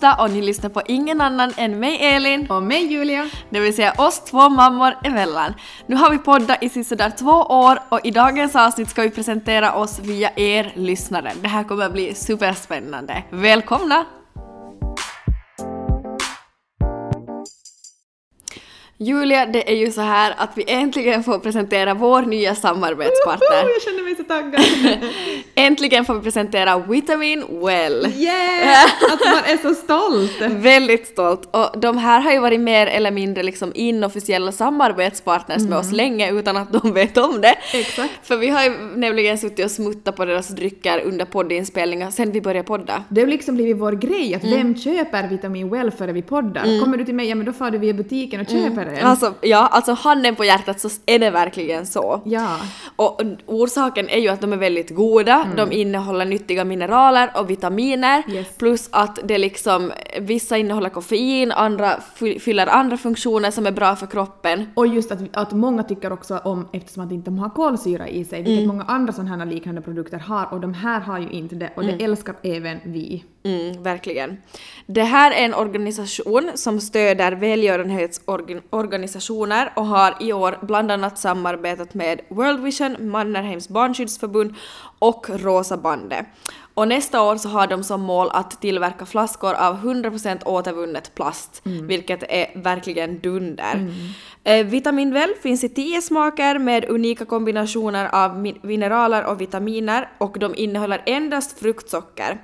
Torsdag och ni lyssnar på ingen annan än mig Elin, Och mig Julia. det vill säga oss två mammor emellan. Nu har vi poddat i sisådär två år och i dagens avsnitt ska vi presentera oss via er lyssnare. Det här kommer att bli superspännande. Välkomna! Julia, det är ju så här att vi äntligen får presentera vår nya samarbetspartner. jag känner mig så taggad. Äntligen får vi presentera Vitamin Well. Yeah! Att man är så stolt. Väldigt stolt. Och de här har ju varit mer eller mindre liksom inofficiella samarbetspartners med oss länge utan att de vet om det. Exakt. För vi har ju nämligen suttit och smuttat på deras drycker under poddinspelningar sen vi började podda. Det har liksom blivit vår grej att vem köper Vitamin Well före vi poddar? Kommer du till mig, ja men då far du via butiken och köper den. Alltså, ja, alltså handen på hjärtat så är det verkligen så. Ja. Och orsaken är ju att de är väldigt goda, de innehåller nyttiga mineraler och vitaminer, Yes. plus att det liksom, vissa innehåller koffein, andra fy- fyller andra funktioner som är bra för kroppen. Och just att, att många tycker också om, eftersom att inte de har kolsyra i sig, vilket många andra sådana här liknande produkter har, och de här har ju inte det, och det älskar även vi. Mm, verkligen. Det här är en organisation som stöder välgörenhetsorganisationer och har i år bland annat samarbetat med World Vision, Mannerheims barnskyddsförbund och Rosa bandet. Och nästa år så har de som mål att tillverka flaskor av 100% återvunnet plast, vilket är verkligen dunder. Eh, Vitamin Well finns i 10 smaker med unika kombinationer av min- mineraler och vitaminer och de innehåller endast fruktsocker.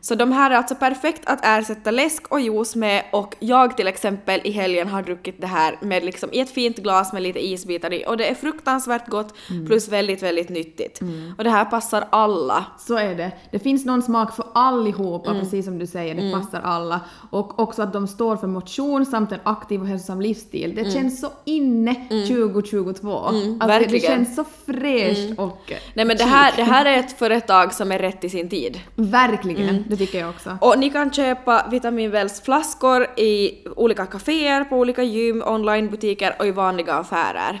Så de här är alltså perfekt att ersätta läsk och juice med och jag till exempel i helgen har druckit det här med liksom i ett fint glas med lite isbitar i och det är fruktansvärt gott plus väldigt, väldigt nyttigt. Och det här passar alla. Så är det. Det finns någon smak för allihopa, precis som du säger, det passar alla. Och också att de står för motion samt en aktiv och hälsosam livsstil. Det känns så inne 2022. att det, det verkligen. känns så fräscht och Nej men det här, det här är ett företag som är rätt i sin tid. Verkligen, det tycker jag också. Och ni kan köpa Vitamin Wells flaskor i olika kaféer, på olika gym, onlinebutiker och i vanliga affärer.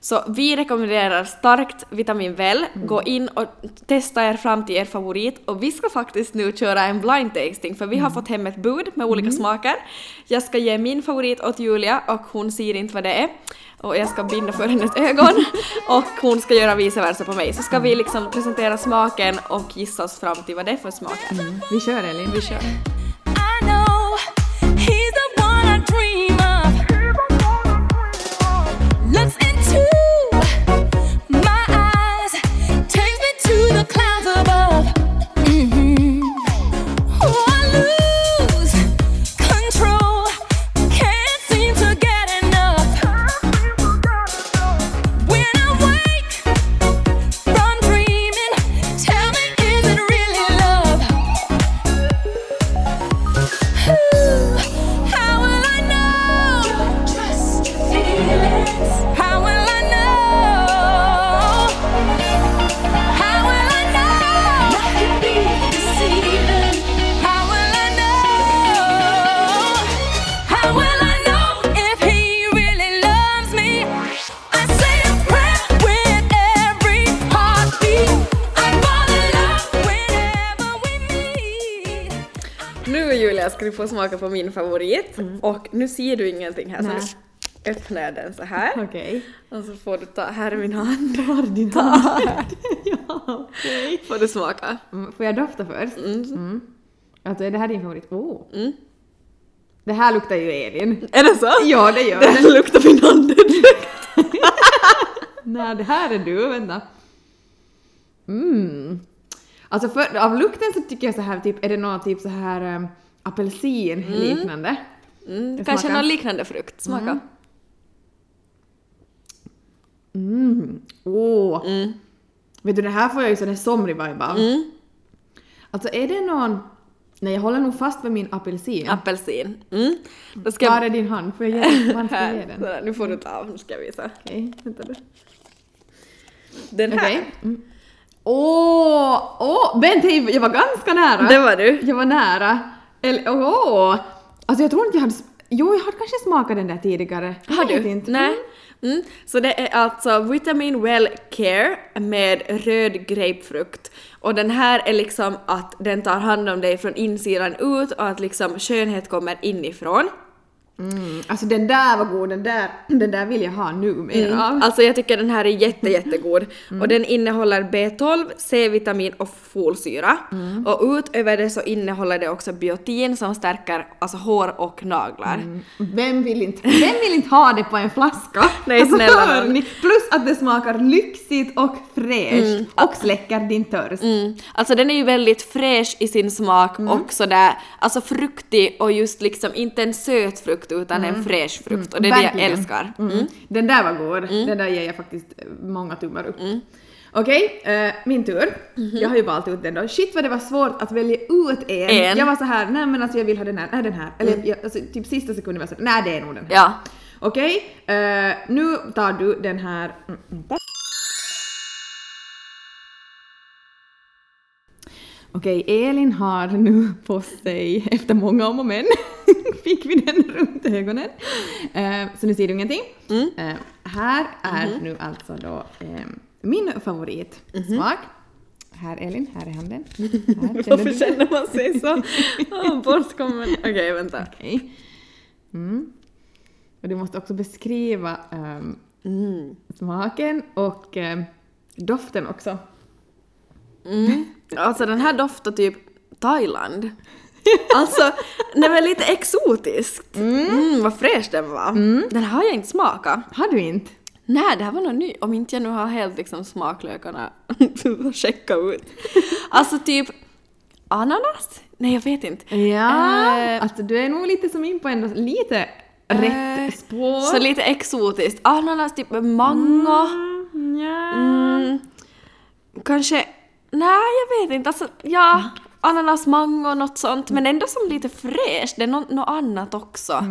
Så vi rekommenderar starkt Vitamin Well. Gå in och testa er fram till er favorit. Och vi ska faktiskt nu köra en blind tasting för vi har fått hem ett bud med olika smaker. Jag ska ge min favorit åt Julia och hon ser inte vad det är. Och jag ska binda för hennes ögon och hon ska göra vice versa på mig. Så ska vi liksom presentera smaken och gissa oss fram till vad det är för smaker. Vi kör Elin. Vi kör. Du få smaka på min favorit och nu ser du ingenting här så Nej. nu öppnar jag den så här Okej. och så får du ta, här är min hand. Var din hand? ja, okej. Får du smaka. Mm, Får jag dofta först? Mm. Alltså är det här din favorit? Oh. Mm. Det här luktar ju Elin. Är det så? Ja, det gör det. Det luktar min hand. Nej, det här är du, vänta. Mm. Alltså för, av lukten så tycker jag så här, typ, är det någon typ så här um, apelsin liknande? Mm, Det kanske smakar- någon liknande frukt. Smaka. Mm. Åh! Mm. Vet du, det här får jag ju sån här somrig vibe av. Mm. Alltså är det någon... Nej, jag håller nog fast vid min apelsin. Apelsin. Mm. Då ska Var är din hand? Får jag ge, ska jag ge Här, den? sådär, nu får du ta av, nu ska jag visa. Okej, vänta du. Den här. Okej. Mm. Åh! Åh! Vänta, jag var ganska nära. Det var du. Jag var nära. Eller åh! Alltså jag tror inte jag hade... Jo, jag har kanske smakat den där tidigare. Har du? Inte. Nej. Mm. Så det är alltså Vitamin Well Care med röd grapefrukt. Och den här är liksom att den tar hand om dig från insidan ut och att liksom skönhet kommer inifrån. Mm. Alltså den där var god, den där, den där vill jag ha nu mer av. Alltså jag tycker den här är jätte, jättegod. Och den innehåller B12, C-vitamin och folsyra. Och utöver det så innehåller det också biotin som stärker alltså hår och naglar. Vem vill, inte, vem vill inte ha det på en flaska? Nej, Alltså, snälla? Plus att det smakar lyxigt och fräscht och släcker din törst. Mm. Alltså den är ju väldigt fräsch i sin smak och sådär, alltså fruktig och just liksom inte en söt frukt utan en fräsch frukt och det är det jag Verkligen. älskar. Mm. Den där var god. Den där ger jag faktiskt eh, många tummar upp. Okej, eh, min tur. Jag har ju valt ut den då. Shit vad det var svårt att välja ut en. En. Jag var så här, nej men alltså jag vill ha den här, nej den här. Eller jag, alltså, typ sista sekunden var jag så här, nej det är nog den här. Ja. Okej, eh, nu tar du den här... Mm, Okej, Elin har nu på sig, efter många om och men, fick vi den runt ögonen. Eh, så nu ser du ingenting. Eh, här är nu alltså då eh, min favoritsmak. Här Elin, här är handen. Här, du Varför känner man sig så ah, bortkommen? Okej, vänta. Okej. Mm. Och du måste också beskriva ehm, smaken och ehm, doften också. Mm. Alltså den här doftar typ Thailand. Alltså, den var lite exotiskt. Mm. vad fräsch den var. Den har jag inte smakat. Har du inte? Nej, det här var nog ny. Om inte jag nu har helt liksom smaklökarna checka ut. Alltså typ ananas? Nej, jag vet inte. Ja, Eh, alltså du är nog lite som in på ändå lite Eh, rätt spår. Så lite exotiskt. Ananas, typ mango. Mm, ja. Mm, kanske... Nej, jag vet inte. Alltså, ja. Ananas, mango, något sånt. Men ändå som lite fräscht. Det är något, något annat också.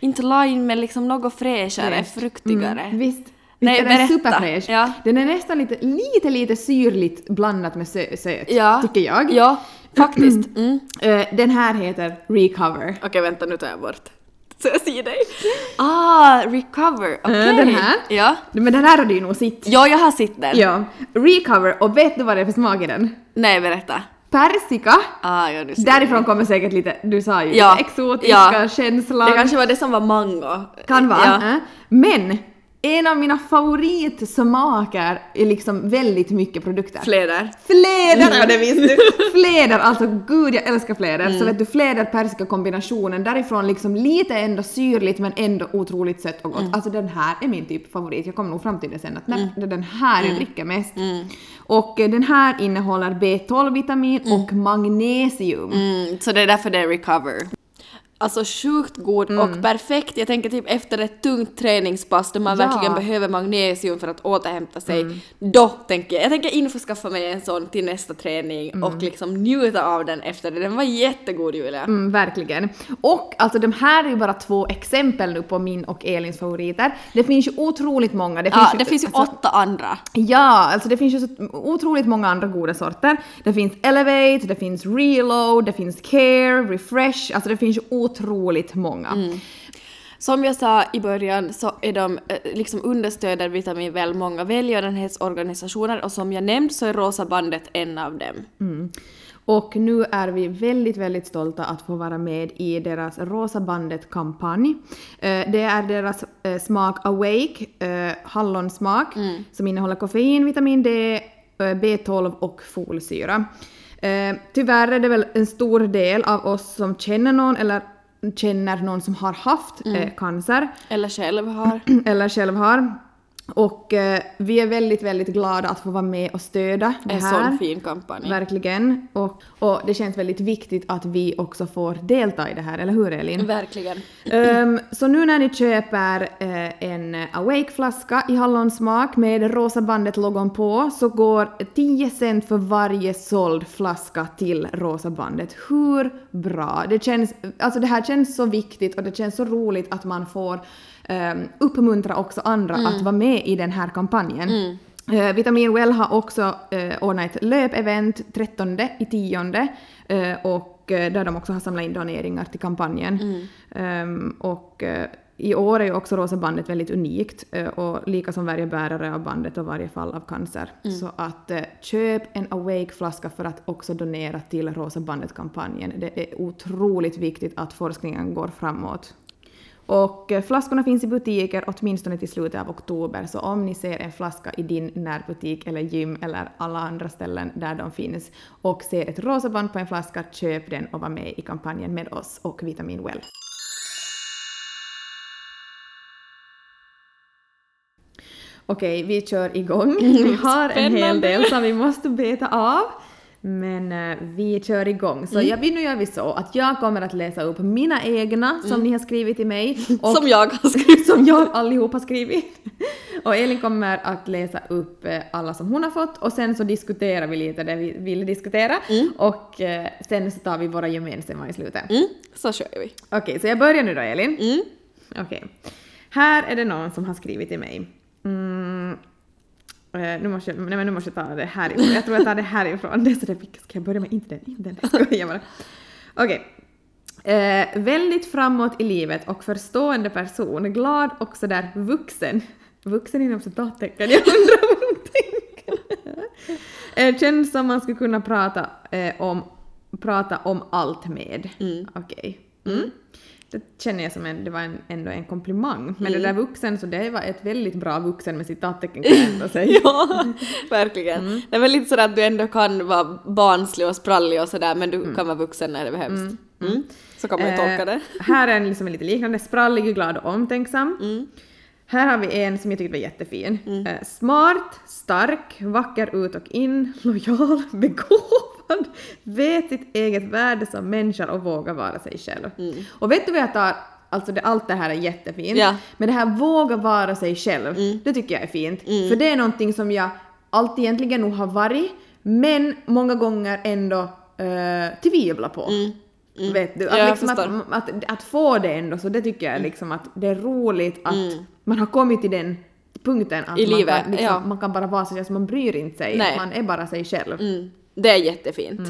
Inte lime, men liksom något fräschare, Fräscht. fruktigare. Mm, visst. Nej, den är berätta. superfräsch. Ja. Den är nästan lite, lite, lite syrligt blandat med sö- söt, Ja. tycker jag. Ja, faktiskt. Mm. Eh, den här heter Recover. Okej, vänta, nu tar jag bort. Så jag ser dig. Ah, recover. Okej. Eh, den här? Ja. Men den här har du ju nog sett. Ja, jag har sett den. Ja. Recover, och vet du vad det är för smak i den? Nej, berätta. Persika. Ah, ja, du ser. Därifrån kommer säkert lite, du sa ju, Ja. exotiska Ja. känslan. Det kanske var det som var mango. Kan vara. Ja. eh. Men en av mina favoritsmaker är liksom väldigt mycket produkter. Fläder. Fläder! Ja, det visste du! Fläder, alltså gud jag älskar fläder. Så vet du, fläder persika kombinationen därifrån liksom lite ändå syrligt men ändå otroligt sött och gott. Alltså den här är min typ favorit. Jag kommer nog fram till det sen att nej, det är den här jag dricker mest. Och eh, den här innehåller B12-vitamin och magnesium. Mm, så det är därför det är recover. Alltså sjukt god Mm. och perfekt. Jag tänker typ efter ett tungt träningspass där man Ja. verkligen behöver magnesium för att återhämta sig. Då tänker jag, jag tänker införskaffa mig en sån till nästa träning och liksom njuta av den efter det. Den var jättegod Julia. Mm, verkligen. Och alltså de här är ju bara två exempel nu på min och Elins favoriter. Det finns ju otroligt många. Det Ja, ju, det finns ju alltså, åtta andra. Ja, alltså det finns ju så otroligt många andra goda sorter. Det finns Elevate, det finns Reload, det finns Care, Refresh, alltså det finns ju otroligt många. Mm. Som jag sa i början så är de eh, liksom understöder Vitamin Well många välgörenhetsorganisationer och som jag nämnde så är Rosa bandet en av dem. Och nu är vi väldigt, väldigt stolta att få vara med i deras Rosa bandet-kampanj. Eh, Det är deras eh, smak Awake, hallonsmak, som innehåller koffein, vitamin D, eh, B12 och folsyra. Tyvärr är det väl en stor del av oss som känner någon eller känner någon som har haft eh, cancer Eller själv har. eller själv har. Och eh, vi är väldigt, väldigt glada att få vara med och stödja det En här. sån fin kampanj. Verkligen. Och, och det känns väldigt viktigt att vi också får delta i det här, eller hur Elin? Verkligen. Ehm, så nu när ni köper eh, en Awake-flaska i hallonsmak med rosa bandet-logon på så går 10 cent för varje såld flaska till rosa bandet. Hur bra? Det, känns, alltså det här känns så viktigt och det känns så roligt att man får um, uppmuntra också andra att vara med i den här kampanjen. Eh, Vitamin Well har också uh, ordnat ett löpevent 13 i tionde eh, och och där de också har samlat in doneringar till kampanjen. Ehm, och eh, i år är ju också Rosa bandet väldigt unikt och lika som varje bärare av bandet och varje fall av cancer. Så att köp en Awake-flaska för att också donera till Rosa bandet-kampanjen. Det är otroligt viktigt att forskningen går framåt. Och eh, flaskorna finns i butiker åtminstone till slutet av oktober, så om ni ser en flaska i din närbutik eller gym eller alla andra ställen där de finns och ser ett rosa band på en flaska, köp den och var med i kampanjen med oss och Vitamin Well. Okej, vi kör igång. Vi har en hel del som vi måste beta av. Men eh, vi kör igång. Så jag, nu gör vi så att jag kommer att läsa upp mina egna som ni har skrivit till mig. Och Som jag har skrivit. som jag allihop har skrivit. Och Elin kommer att läsa upp eh, alla som hon har fått och sen så diskuterar vi lite det vi ville diskutera och eh, sen så tar vi våra gemensamma i slutet. Mm, så kör vi. Okej, så jag börjar nu då Elin. Mm. Okej. Här är det någon som har skrivit till mig. Mm. Eh, nu, måste jag, nej men nu måste jag ta det härifrån. Jag tror jag tar det härifrån. Det är sådär, vilka ska jag börja med? Inte den, inte den. Jag bara. Okej. Eh, väldigt framåt i livet och förstående person. Glad och sådär vuxen. Vuxen inom citattecken. Jag undrar vad de tänker. Eh, känns som man skulle kunna prata om, prata om allt med. Okej. Mm. Det känner jag som en, det var en, ändå en komplimang. Men det där vuxen, så det var ett väldigt bra vuxen med citattecken kan jag ändå säga. Ja, verkligen. Det är väl lite sådär att du ändå kan vara barnslig och sprallig och sådär men du kan vara vuxen när det behövs. Mm. Så kan man ju tolka det. Här är en liksom lite liknande, sprallig, glad och omtänksam. Mm. Här har vi en som jag tyckte var jättefin. Eh, smart, stark, vacker ut och in, lojal, begåvad, vet sitt eget värde som människa och vågar vara sig själv. Och vet du vad jag tar? Alltså det, allt det här är jättefint. Ja. Men det här våga vara sig själv, det tycker jag är fint. För det är någonting som jag alltid egentligen nog har varit, men många gånger ändå uh, tvivlar på. Vet du? Att, Ja, liksom att, att, att få det ändå, så det tycker jag liksom att det är roligt att man har kommit till den punkten att I man, livet, kan, liksom, ja. man kan bara vara sig själv, så man bryr inte sig, Nej. man är bara sig själv. Mm. Det är jättefint.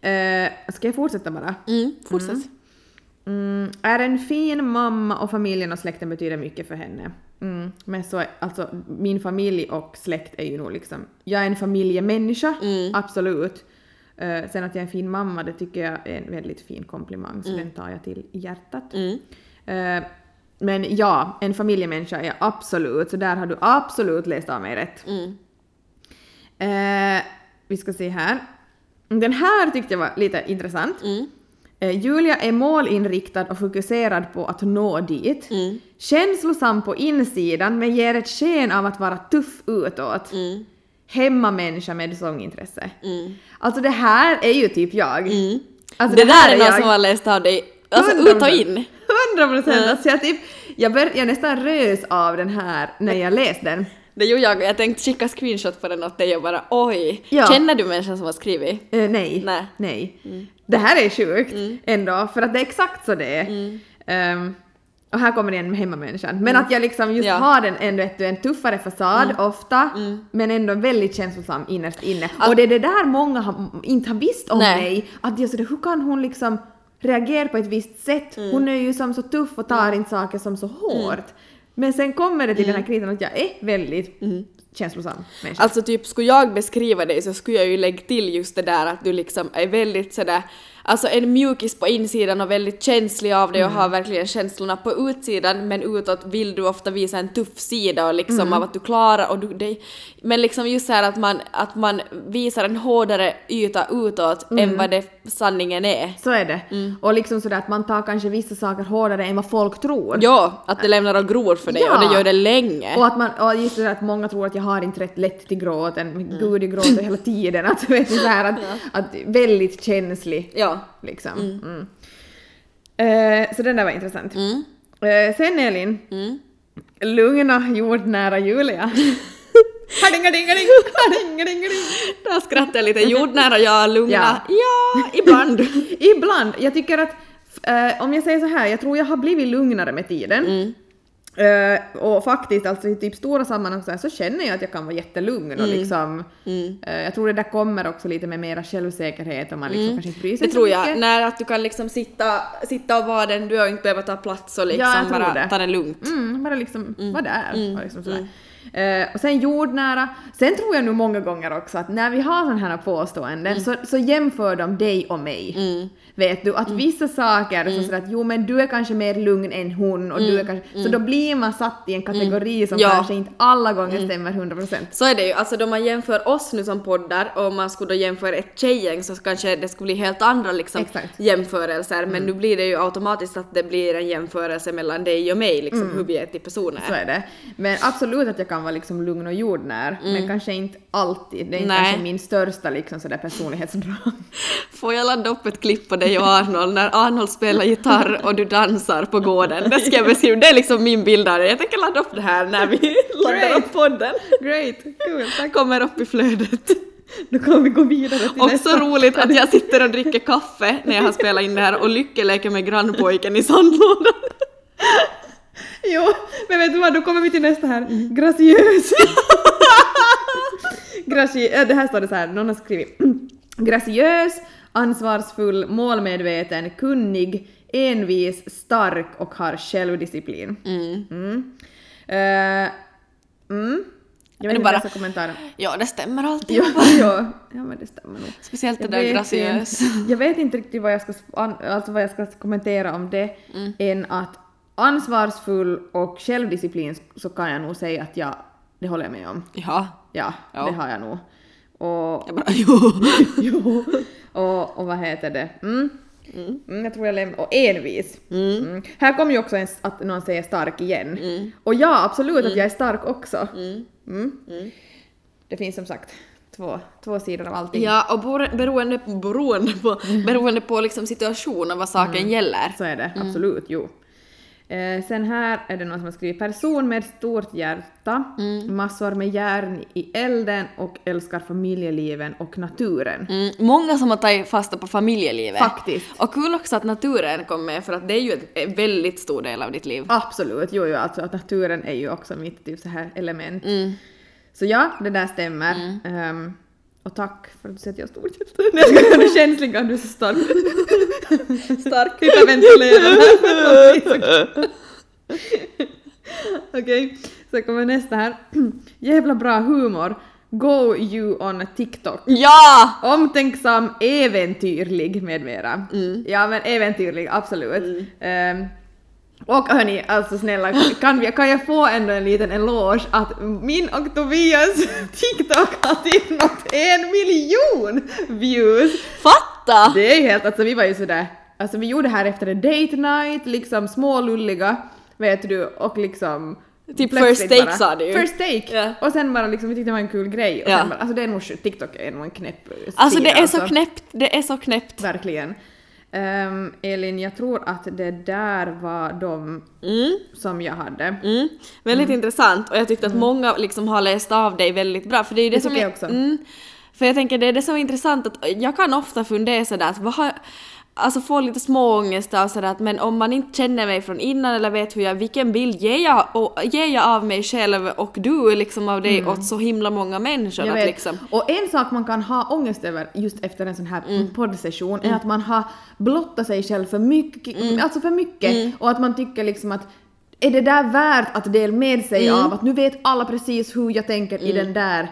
Eh, ska jag fortsätta bara? Mm. Fortsätt. Mm, är en fin mamma och familjen och släkten betyder mycket för henne. Mm, men så, alltså min familj och släkt är ju nog liksom, jag är en familjemänniska, absolut. Eh, sen att jag är en fin mamma, det tycker jag är en väldigt fin komplimang, så den tar jag till hjärtat. Mm. Eh, men ja, en familjemänniska är jag absolut, så där har du absolut läst av mig rätt. Mm. Vi ska se här. Den här tyckte jag var lite intressant. Mm. Eh, Julia är målinriktad och fokuserad på att nå dit. Mm. Känslosam på insidan men ger ett sken av att vara tuff utåt. Mm. Hemmamänniska med sångintresse. Mm. Alltså det här är ju typ jag. Mm. Alltså det, här där är någon jag. som har läst av dig, alltså 100%. ut och in. 100 procent! Ja. Alltså jag, typ, jag, bör, jag nästan rös av den här när jag läste den. Det gjorde jag jag tänkte skicka screenshot på den åt dig och bara oj. Ja. Känner du människan som har skrivit? Eh, nej. Nej. nej. Det här är sjukt ändå, för att det är exakt så det är. Ehm, och här kommer det igen med hemmamänniskan. Men att jag liksom just Ja. har den ändå ett, en tuffare fasad ofta, men ändå väldigt känslosam innerst inne. och det är det där många har, inte har visst om Nej. mig, att jag sådär, hur kan hon liksom reagera på ett visst sätt? Hon är ju som så tuff och tar inte saker som så hårt. Men sen kommer det till den här krisen att jag är väldigt känslosam människa. Alltså typ skulle jag beskriva dig så skulle jag ju lägga till just det där att du liksom är väldigt sådär, alltså en mjukis på insidan och väldigt känslig av dig och har verkligen känslorna på utsidan men utåt vill du ofta visa en tuff sida och liksom av att du klarar och du, det, men liksom just så här att man, att man visar en hårdare yta utåt än vad det sanningen är. Så är det. Och liksom sådär att man tar kanske vissa saker hårdare än vad folk tror. Ja, att det lämnar och gror för dig Ja. och det gör det länge. Och att man, och just det där att många tror att jag har inte rätt lätt till gråten, men gud jag gråter hela tiden. Att, vet du, så här, att, att väldigt känslig Ja. liksom. Mm. Eh, så den där var intressant. Mm. Eh, sen Elin, Mm. lugna jordnära Julia. Där skrattar jag lite. Jordnära, ja. Lugna, Ja. ja, ibland. Ibland, jag tycker att, eh, om jag säger så här, jag tror jag har blivit lugnare med tiden. Mm. Eh, och faktiskt, alltså i typ stora sammanhang så, här, så känner jag att jag kan vara jättelugn Mm. och liksom... eh, jag tror det där kommer också lite med mera självsäkerhet och man liksom kanske inte bryr sig Mm. Det så tror jag, mycket. när att du kan liksom sitta, sitta och vara den du är och inte behöva ta plats och liksom Ja, jag bara det. ta det lugnt. Mm, bara liksom vara där. Och, liksom sådär. Eh, och sen jordnära. Sen tror jag nog många gånger också att när vi har sådana här påståenden så, så jämför de dig och mig. Vet du, att vissa saker så sådär att jo men du är kanske mer lugn än hon och du är kanske... Så då blir man satt i en kategori som Ja. kanske inte alla gånger stämmer 100%. Så är det ju, alltså då man jämför oss nu som poddar och man skulle då jämföra ett tjejgäng så kanske det skulle bli helt andra liksom Exakt. jämförelser men nu blir det ju automatiskt att det blir en jämförelse mellan dig och mig liksom hur vi är till personer. Så är det. Men absolut att jag kan vara liksom lugn och jordnär, men kanske inte alltid. Det är inte kanske min största liksom sådär personlighetsdrag. Får jag ladda upp ett klipp på dig och Arnold när Arnold spelar gitarr och du dansar på gården? Det ska jag beskriva, det är liksom min bild av det. Jag tänker ladda upp det här när vi laddar upp podden. Great, kul, tack. Kommer upp i flödet. Då kan vi gå vidare till Också nästa. roligt att jag sitter och dricker kaffe när jag har spelat in det här och Lykke leker med grannpojken i sandlådan. Jo, men vet du vad, då kommer vi till nästa här. Graciös. Graci äh, det här står det så här, någon har skrivit. Graciös, ansvarsfull, målmedveten, kunnig, envis, stark och har självdisciplin. Mm. Eh, mm. Jag vet inte bara- kommentarer. Ja, det stämmer alltid. Jo, jo, ja men det stämmer nog. Speciellt det Jag där graciös. Jag vet inte riktigt vad jag ska, alltså vad jag ska kommentera om det, Mm. än att ansvarsfull och självdisciplin så kan jag nog säga att jag, det håller jag med om. Ja. Ja, Ja. det har jag nog. Och, Jag bara, jo. jo, och, och vad heter det? Mm. Mm, jag tror jag lämnar... Och envis. Mm. Här kommer ju också en, att någon säger stark igen. Och ja, absolut att jag är stark också. Mm. Det finns som sagt två, två sidor av allting. Ja, och bero- beroende, beroende på, beroende på liksom situationen vad saken gäller. Så är det, absolut, jo. Eh, sen här är det någon som har skrivit person med stort hjärta, massor med järn i elden och älskar familjeliven och naturen. Mm, många som har tagit fasta på familjelivet. Faktiskt. Och kul också att naturen kom med för att det är ju en- väldigt stor del av ditt liv. Absolut, jo, jo, alltså att naturen är ju också mitt typ så här element. Så ja, det där stämmer. Ehm, och tack för att du säger att jag har stort hjärta. Nej, jag skojar, du är känslig du är så stark. stark hyperventilerad. Okej, så kommer nästa här. Jävla bra humor. Go you on TikTok. Ja! Omtänksam, äventyrlig med mera. Ja men äventyrlig, absolut. Ehm, och hörni, alltså snälla, kan, vi, kan jag få ändå en liten eloge att min och Tobias TikTok har typ nått en miljon views! Fatta! Det är ju helt, alltså vi var ju sådär, alltså vi gjorde det här efter en date night, liksom smålulliga, vet du, och liksom Typ first take bara- sa du ju. First take! Ja. Och sen bara liksom, vi tyckte det var en kul grej. Och sen bara, alltså det är nog, TikTok är nog en knäpp Alltså det är så knäppt, det är så knäppt. Verkligen. Ehm, Elin, jag tror att det där var de Mm. som jag hade. Mm. Väldigt intressant och jag tyckte att många liksom har läst av dig väldigt bra för det är det, Det som är, jag också. Mm, för jag tänker det är det som är intressant att jag kan ofta fundera sådär att vad har, alltså få lite småångest av sådär att men om man inte känner mig från innan eller vet hur jag, vilken bild ger jag, och, ger jag av mig själv och du liksom av dig åt så himla många människor Jag att vet. liksom Och en sak man kan ha ångest över just efter en sån här Mm. poddsession är att man har blottat sig själv för mycket, Mm. alltså för mycket och att man tycker liksom att är det där värt att dela med sig Mm. av? Att nu vet alla precis hur jag tänker i den där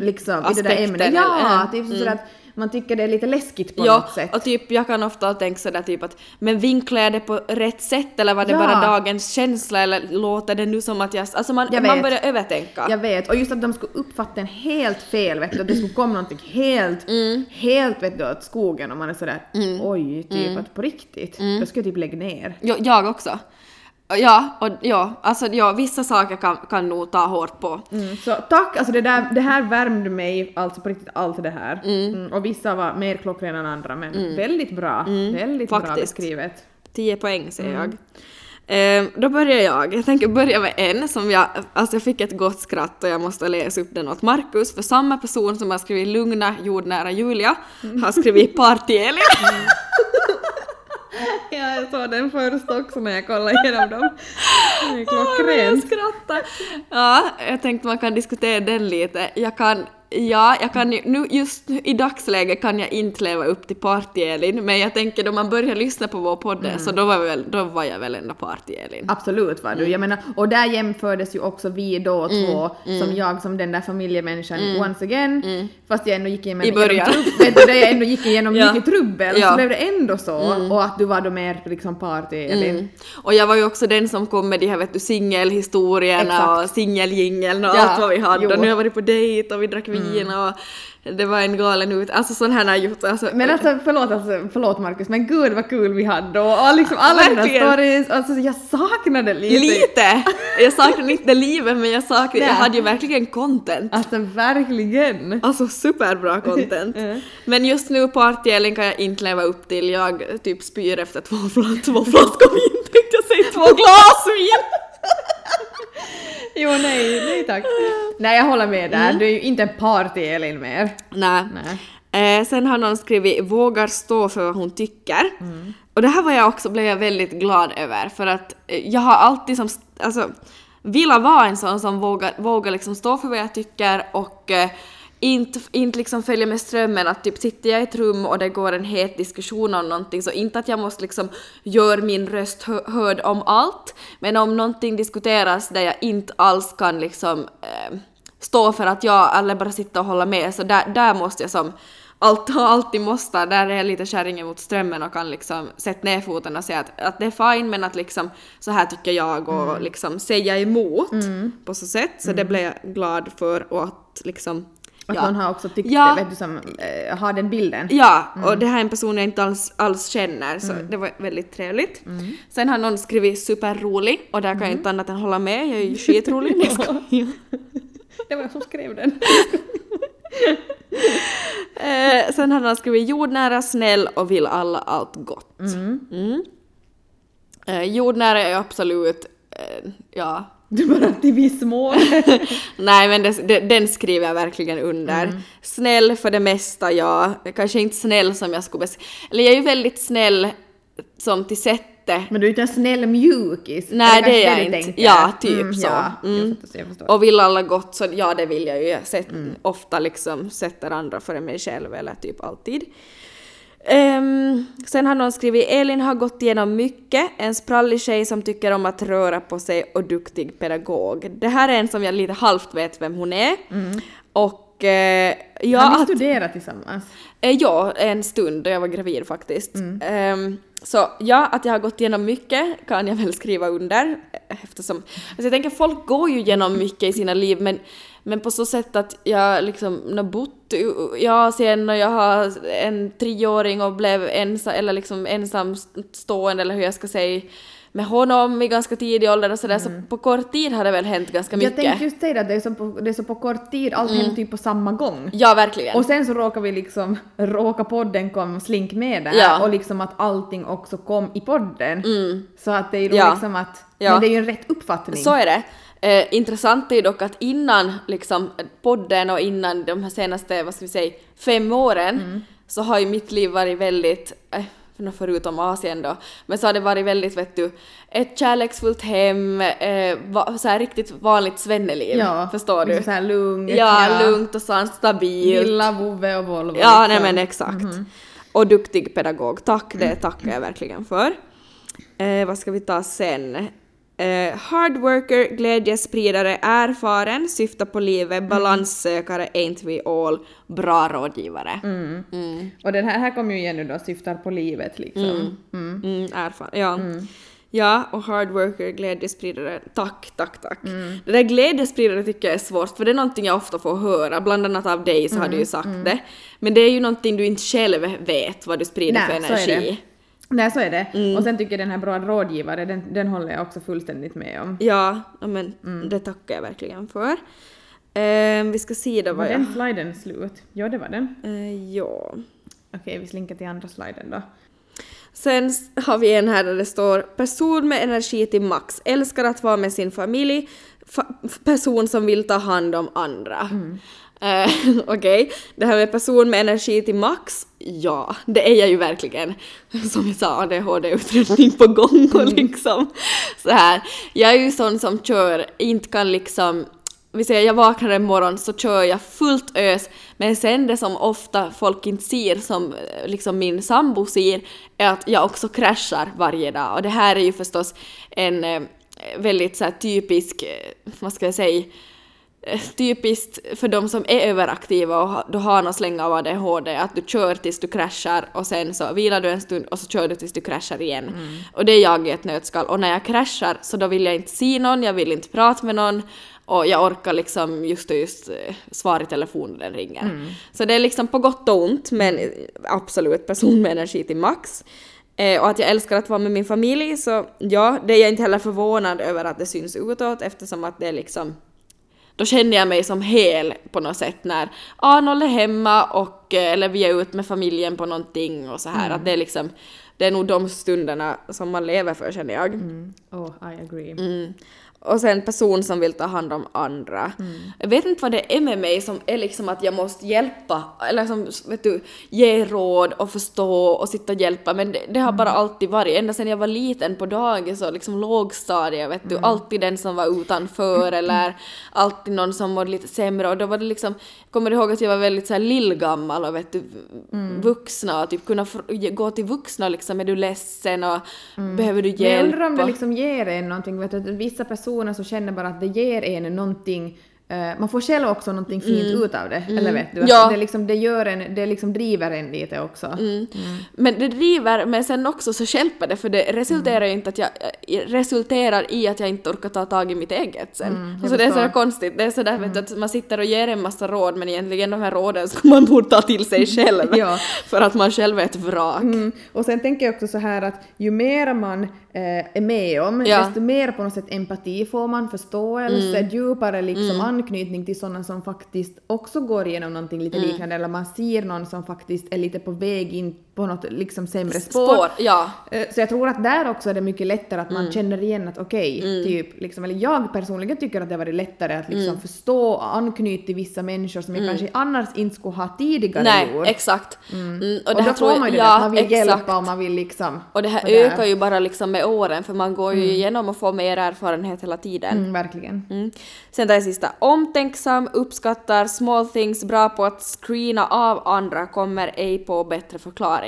liksom, i det där Aspekten, ämnet. Ja, typ sådär att man tycker det är lite läskigt på Ja, något sätt. och typ jag kan ofta tänka sådär typ att men vinklar jag det på rätt sätt eller var det Ja. bara dagens känsla eller låter det nu som att jag... Alltså man, Jag man börjar övertänka. Jag vet, och just att de skulle uppfatta en helt fel, vet du, att det skulle komma någonting helt, Mm. helt vet du, åt skogen och man är sådär oj, typ Mm. att på riktigt, då ska jag typ lägga ner. Jo, jag också. Ja, och ja, alltså ja, vissa saker kan, kan nog ta hårt på. Mm, så tack, alltså det, där, det här värmde mig alltså på riktigt allt det här. Mm, och vissa var mer klockrena än andra men väldigt bra, väldigt bra Mm. faktiskt. beskrivet. 10 poäng säger jag. Eh, då börjar jag. Jag tänker börja med en som jag, alltså jag fick ett gott skratt och jag måste läsa upp den åt Markus för samma person som har skrivit lugna jordnära Julia har skrivit party-Elin. Ja, jag såg den först också när jag kollade igenom dem. Den är Jag skrattar. Ja, jag tänkte man kan diskutera den lite. Jag kan, ja, jag kan ju, nu just i dagsläget kan jag inte leva upp till Party-Elin, men jag tänker då man börjar lyssna på vår podd så då var, väl, då var jag väl ändå Party-Elin. Absolut var du. Jag menar, och där jämfördes ju också vi då två, som jag som den där familjemänniskan once again, fast jag ändå gick igenom, I början. igenom trubb- vet du, där jag ändå gick igenom Ja. mycket trubbel, Ja. så blev det ändå så. Och att du var då mer liksom party Elin. Mm. Och jag var ju också den som kom med de här vet du, singelhistorierna Exakt. och singeljingeln och Ja, allt vad vi hade. jo. Mm. Och nu har jag varit på dejt och vi drack vin och det var en galen ut... Alltså sån här har gjort. Alltså, Men alltså förlåt, alltså, förlåt Markus, men gud vad kul vi hade och, och liksom alla dina stories, alltså jag saknade lite. Lite! Jag saknade inte livet men jag saknade, jag hade ju verkligen content. Alltså verkligen. Alltså superbra content. Men just nu partyelen kan jag inte leva upp till. Jag typ spyr efter två, två flaskor vin tänkte jag säga, två glas vin! Jo nej, nej tack. Nej jag håller med där, du är ju inte en party-Elin mer. Nej. Nej. Eh, sen har någon skrivit “vågar stå för vad hon tycker”. Och det här var jag också, blev jag väldigt glad över för att eh, jag har alltid som, alltså, vilja vara en sån som vågar, vågar liksom stå för vad jag tycker och eh, inte, inte liksom följa med strömmen att typ sitter jag i ett rum och det går en het diskussion om någonting så inte att jag måste liksom göra min röst hö- hörd om allt men om någonting diskuteras där jag inte alls kan liksom eh, stå för att jag eller bara sitta och hålla med så där, där måste jag som allt, alltid måste, där är jag lite kärringen mot strömmen och kan liksom sätta ner foten och säga att, att det är fine men att liksom så här tycker jag och liksom säga emot på så sätt. Så det blev jag glad för och att liksom Att ja. någon har också tyckt Ja. det, vet du, som eh, har den bilden. Ja, och det här är en person jag inte alls, alls känner så det var väldigt trevligt. Sen har någon skrivit superrolig och där kan jag inte annat än hålla med, jag är ju skitrolig. Nej, skojar. Det var jag som skrev den. Eh, sen har han skrivit jordnära, snäll och vill alla allt gott. Mm. Eh, jordnära är absolut, eh, ja. Du bara till viss mån. Nej men det, det, den skriver jag verkligen under. Snäll för det mesta, ja. Kanske inte snäll som jag skulle Eller jag är ju väldigt snäll som till sättet. Men du är inte en snäll mjukis. Nej, kanske det är jag inte. tänker? Ja, typ mm, så. Ja, Mm. Och vill alla gott så ja det vill jag ju. Jag sett, ofta liksom sätter andra före mig själv eller typ alltid. Ehm, sen har någon skrivit Elin har gått igenom mycket, en sprallig tjej som tycker om att röra på sig och duktig pedagog. Det här är en som jag lite halvt vet vem hon är. Och eh, ja, har ni studerat tillsammans? Eh, Ja, en stund då jag var gravid faktiskt. Ehm, så ja, att jag har gått igenom mycket kan jag väl skriva under eh, eftersom, alltså jag tänker folk går ju igenom mycket i sina liv men, men på så sätt att jag liksom har bott i- Asien och jag har en treåring och blev ensam, eller liksom ensamstående eller hur jag ska säga med honom i ganska tidig ålder och sådär så på kort tid har det väl hänt ganska Jag mycket. tänkte just säga det, att det är, så på, det är så på kort tid, allt händer typ på samma gång. Ja, verkligen. Och sen så råkar vi liksom, råkar podden kom slink med där Ja. och liksom att allting också kom i podden. Så att det är ju Ja. liksom att, Ja. men det är ju en rätt uppfattning. Så är det. Eh, intressant är ju dock att innan liksom, podden och innan de här senaste, vad ska vi säga, fem åren Mm. så har ju mitt liv varit väldigt, eh, förutom Asien då, men så har det varit väldigt, vet du, ett kärleksfullt hem, eh, va, så här riktigt vanligt svenneliv. ja, Förstår du? liksom Så här lugnt, ja, lugnt och sant, stabilt. Villa, vovve och Volvo. Ja, nej liksom. men exakt. Och duktig pedagog. Tack, det tackar jag verkligen för. Eh, vad ska vi ta sen? Eh, hard worker, glädjespridare, erfaren, syftar på livet, balanssökare, ain't we all, bra rådgivare. Mm. Och den här, här kommer ju igen nu då, syftar på livet liksom. Mm, erfaren, ja. Ja, och hard worker, glädjespridare. Tack, tack, tack. Det där glädjespridare tycker jag är svårt, för det är någonting jag ofta får höra, bland annat av dig så har du ju sagt det. Men det är ju någonting du inte själv vet vad du sprider Nej, för så är det. energi. Nej, så är det. Mm. Och sen tycker jag den här bra rådgivare, den, den håller jag också fullständigt med om. Ja, men det tackar jag verkligen för. Ehm, vi ska se då Var vad jag... den sliden slut? Ja, det var den. Eh, ja. Okej, vi slinkar till andra sliden då. Sen har vi en här där det står person med energi till max, älskar att vara med sin familj, fa- person som vill ta hand om andra. Eh, Okej, det här med person med energi till max, ja, det är jag ju verkligen. Som jag sa, ADHD-utredning på gång och liksom så här. Jag är ju sån som kör, inte kan liksom vi säger jag vaknar en morgon så kör jag fullt ös men sen det som ofta folk inte ser som eh, liksom min sambo ser är att jag också kraschar varje dag och det här är ju förstås en eh, väldigt så typisk, vad ska jag säga, typiskt för de som är överaktiva och då har någon släng av ADHD att du kör tills du kraschar och sen så vilar du en stund och så kör du tills du kraschar igen. Och det är jag i ett nötskal och när jag kraschar så då vill jag inte se någon, jag vill inte prata med någon och jag orkar liksom just och just eh, svara i telefon när den ringer. Så det är liksom på gott och ont men eh, absolut person med energi till max. Eh, och att jag älskar att vara med min familj så ja, det är jag inte heller förvånad över att det syns utåt eftersom att det är liksom då känner jag mig som hel på något sätt när Arnold är hemma och eh, eller vi är ute med familjen på någonting och så här att det är liksom det är nog de stunderna som man lever för känner jag. Oh, I agree. Mm. Och sen person som vill ta hand om andra. Jag vet inte vad det är med mig som är liksom att jag måste hjälpa, eller som vet du, ge råd och förstå och sitta och hjälpa. Men det, det har bara alltid varit, ända sedan jag var liten på dagis och liksom lågstadiet vet du, alltid den som var utanför eller alltid någon som mådde lite sämre. Och då var det liksom, jag kommer ihåg att jag var väldigt så här lillgammal och vet du, vuxna och typ kunna gå till vuxna liksom, är du ledsen och behöver du hjälp? Men jag undrar om det liksom ger en någonting, vet du, att vissa personer så känner bara att det ger en någonting eh, man får själv också någonting fint ut av det, eller vet du? Mm. Ja. Det, liksom, det, gör en, det liksom driver en lite också. Mm. Men det driver, men sen också så stjälper det för det resulterar ju inte att jag, äh, resulterar i att jag inte orkar ta tag i mitt eget sen. Mm, jag så det är så konstigt, det är sådär vet du, att man sitter och ger en massa råd men egentligen de här råden ska man borde ta till sig själv. Ja. För att man själv är ett vrak. Mm. Och sen tänker jag också så här att ju mer man eh, är med om, Ja. desto mer på något sätt empati får man, förståelse, djupare liksom anknytning till sådana som faktiskt också går igenom någonting lite liknande, eller man ser någon som faktiskt är lite på väg in på något liksom sämre spår. Spår, ja. Eh, Så jag tror att där också är det mycket lättare att man känner igen att okej, typ, liksom, eller jag personligen tycker att det har varit lättare att liksom förstå och anknyta till vissa människor som jag kanske annars inte skulle ha tidigare Nej, gjort. exakt. Mm. Och, det här då tror får man ju det, ja, att man vill exakt. hjälpa och man vill liksom... Och det här vara där. ökar ju bara liksom med åren för man går ju igenom och får mer erfarenhet hela tiden. Mm, verkligen. Mm. Sen det sista, omtänksam, uppskattar small things, bra på att screena av andra, kommer ej på bättre förklaring.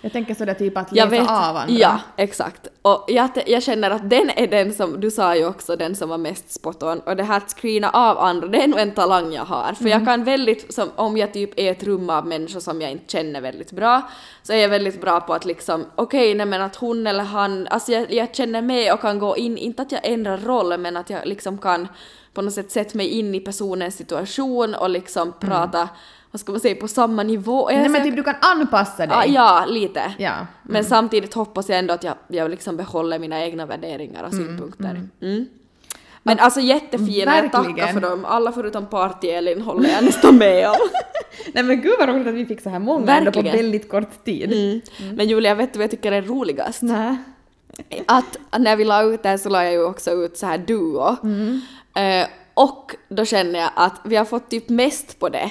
Jag tänker sådär typ att läsa vet, av andra. ja exakt. Och jag, jag känner att den är den som, du sa ju också den som var mest spot on, och det här att screena av andra, det är nog en talang jag har. För Mm. jag kan väldigt, som, om jag typ är ett rum av människor som jag inte känner väldigt bra, så är jag väldigt bra på att liksom, okej, nej men att hon eller han, alltså jag, jag känner med och kan gå in, inte att jag ändrar roll, men att jag liksom kan på något sätt sätta mig in i personens situation och liksom prata, vad ska man säga, på samma nivå. Mm. Nej men typ du kan anpassa dig. Ja, ja, lite. Ja. Men samtidigt hoppas jag ändå att jag, jag liksom behåller mina egna värderingar och synpunkter. Mm. Men alltså jättefina, jag tackar för dem. Alla förutom Party-Elin håller jag nästan med om. Nej men gud vad roligt att vi fick så här många ändå på väldigt kort tid. Mm. Men Julia, vet du vad jag tycker är roligast? Nej. Att när vi la ut det här så la jag ju också ut så här duo. Eh, och då känner jag att vi har fått typ mest på det.